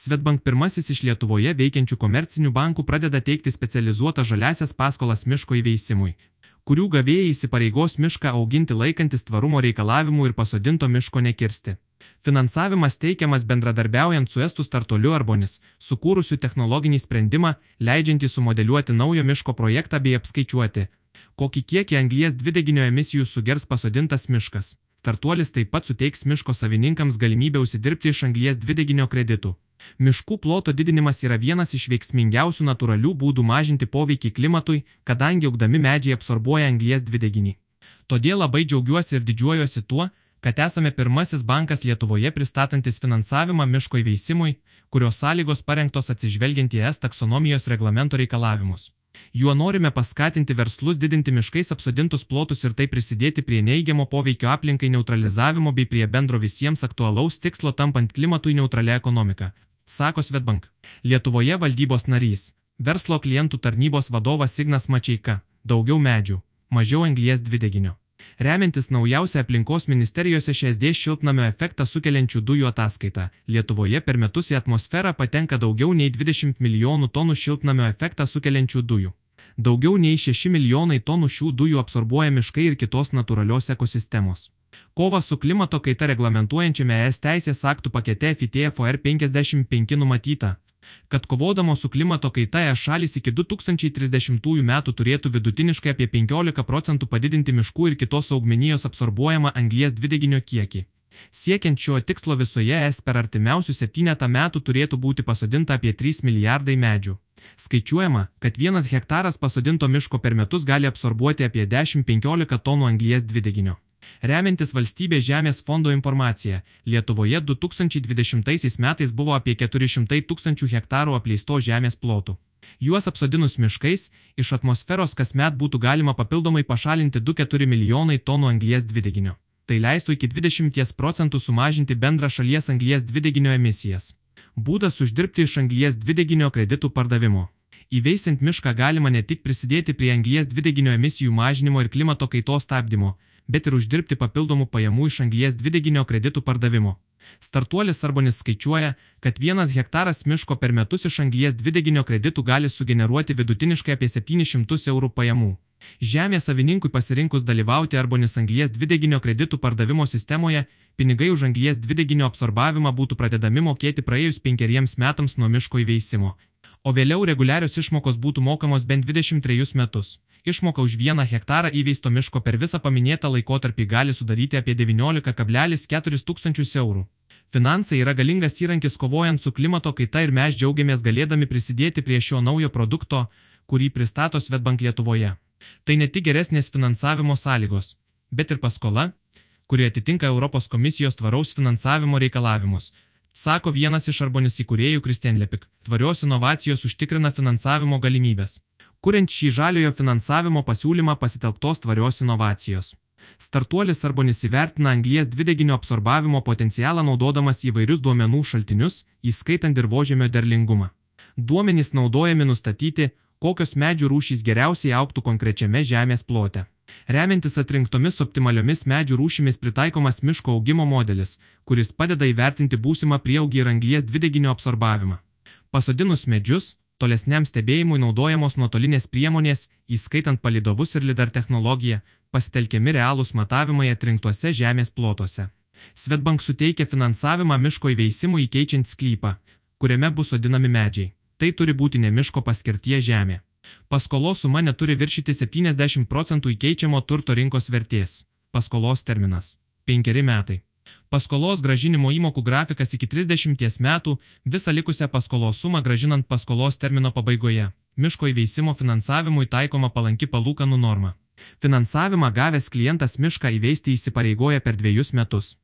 Svetbank pirmasis iš Lietuvoje veikiančių komercinių bankų pradeda teikti specializuotą žaliasias paskolas miško įveisimui, kurių gavėjai įsipareigos mišką auginti laikantis tvarumo reikalavimų ir pasodinto miško nekirsti. Finansavimas teikiamas bendradarbiaujant su Estų startuoliu Arbonis, sukūrusiu technologinį sprendimą, leidžiantį sumodeliuoti naujo miško projektą bei apskaičiuoti, kokį kiekį anglies dvideginio emisijų sugers pasodintas miškas. Startuolis taip pat suteiks miško savininkams galimybę užsidirbti iš anglies dvideginio kreditų. Miškų ploto didinimas yra vienas iš veiksmingiausių natūralių būdų mažinti poveikį klimatui, kadangi augdami medžiai absorbuoja anglies dvideginį. Todėl labai džiaugiuosi ir didžiuojuosi tuo, kad esame pirmasis bankas Lietuvoje pristatantis finansavimą miško įveisimui, kurios sąlygos parengtos atsižvelgiant į es taksonomijos reglamento reikalavimus. Juo norime paskatinti verslus didinti miškais apsodintus plotus ir tai prisidėti prie neigiamo poveikio aplinkai neutralizavimo bei prie bendro visiems aktualaus tikslo tampant klimatui neutralia ekonomika sako Svetbank. Lietuvoje valdybos narys, verslo klientų tarnybos vadovas Signas Mačiaika, daugiau medžių, mažiau anglies dvideginio. Remiantis naujausią aplinkos ministerijos šesdė šiltnamio efektą sukeliančių dujų ataskaitą, Lietuvoje per metus į atmosferą patenka daugiau nei 20 milijonų tonų šiltnamio efektą sukeliančių dujų. Daugiau nei 6 milijonai tonų šių dujų absorbuoja miškai ir kitos natūralios ekosistemos. Kova su klimato kaita reglamentuojančiame ES teisės aktų pakete FITFOR 55 numatyta, kad kovodamos su klimato kaita ES šalis iki 2030 metų turėtų vidutiniškai apie 15 procentų padidinti miškų ir kitos augmenijos absorbuojamą anglies dvideginio kiekį. Siekiant šio tikslo visoje ES per artimiausius septynetą metų turėtų būti pasodinta apie 3 milijardai medžių. Skaičiuojama, kad vienas hektaras pasodinto miško per metus gali absorbuoti apie 10-15 tonų anglies dvideginio. Remiantis valstybės žemės fondo informacija, Lietuvoje 2020 metais buvo apie 400 tūkstančių hektarų apleistos žemės plotų. Juos apsodinus miškais, iš atmosferos kasmet būtų galima papildomai pašalinti 2-4 milijonai tonų anglies dvideginio. Tai leistų iki 20 procentų sumažinti bendrą šalies anglies dvideginio emisijas. Būdas uždirbti iš anglies dvideginio kreditų pardavimo. Įveisint mišką galima ne tik prisidėti prie anglies dvideginio emisijų mažinimo ir klimato kaitos stabdymo, bet ir uždirbti papildomų pajamų iš anglies dvideginio kreditų pardavimo. Startuolis Arbonis skaičiuoja, kad vienas hektaras miško per metus iš anglies dvideginio kreditų gali sugeneruoti vidutiniškai apie 700 eurų pajamų. Žemės savininkui pasirinkus dalyvauti Arbonis anglies dvideginio kreditų pardavimo sistemoje, pinigai už anglies dvideginio absorbavimą būtų pradedami mokėti praėjus penkeriems metams nuo miško įveisimo, o vėliau reguliarios išmokos būtų mokamos bent 23 metus. Išmoka už vieną hektarą įveisto miško per visą paminėtą laikotarpį gali sudaryti apie 19,4 tūkstančius eurų. Finansai yra galingas įrankis kovojant su klimato kaita ir mes džiaugiamės galėdami prisidėti prie šio naujo produkto, kurį pristato Svetbank Lietuvoje. Tai ne tik geresnės finansavimo sąlygos, bet ir paskola, kuri atitinka Europos komisijos tvaraus finansavimo reikalavimus, sako vienas iš Arbonis įkūrėjų Kristian Lepik. Tvarios inovacijos užtikrina finansavimo galimybės. Kuriant šį žaliojo finansavimo pasiūlymą pasitelktos tvarios inovacijos. Startuolis Arbonis įvertina anglies dvideginio absorbavimo potencialą naudodamas įvairius duomenų šaltinius, įskaitant dirbožėmio derlingumą. Duomenys naudojami nustatyti, kokios medžių rūšys geriausiai auktų konkrečiame žemės plote. Remiantis atrinktomis optimaliomis medžių rūšimis pritaikomas miško augimo modelis, kuris padeda įvertinti būsimą prieaugį ir anglies dvideginio absorbavimą. Pasodinus medžius, tolesniam stebėjimui naudojamos nuotolinės priemonės, įskaitant palidovus ir lidar technologiją, pasitelkiami realūs matavimai atrinktuose žemės plotuose. Svetbank suteikia finansavimą miško įveisimui įkeičiant sklypą, kuriame bus sodinami medžiai. Tai turi būti ne miško paskirties žemė. Paskolos suma neturi viršyti 70 procentų įkeičiamo turto rinkos vertės. Paskolos terminas - 5 metai. Paskolos gražinimo įmokų grafikas iki 30 metų, visą likusią paskolos sumą gražinant paskolos termino pabaigoje. Miško įveisimo finansavimui taikoma palanki palūkanų norma. Finansavimą gavęs klientas mišką įveisti įsipareigoja per dviejus metus.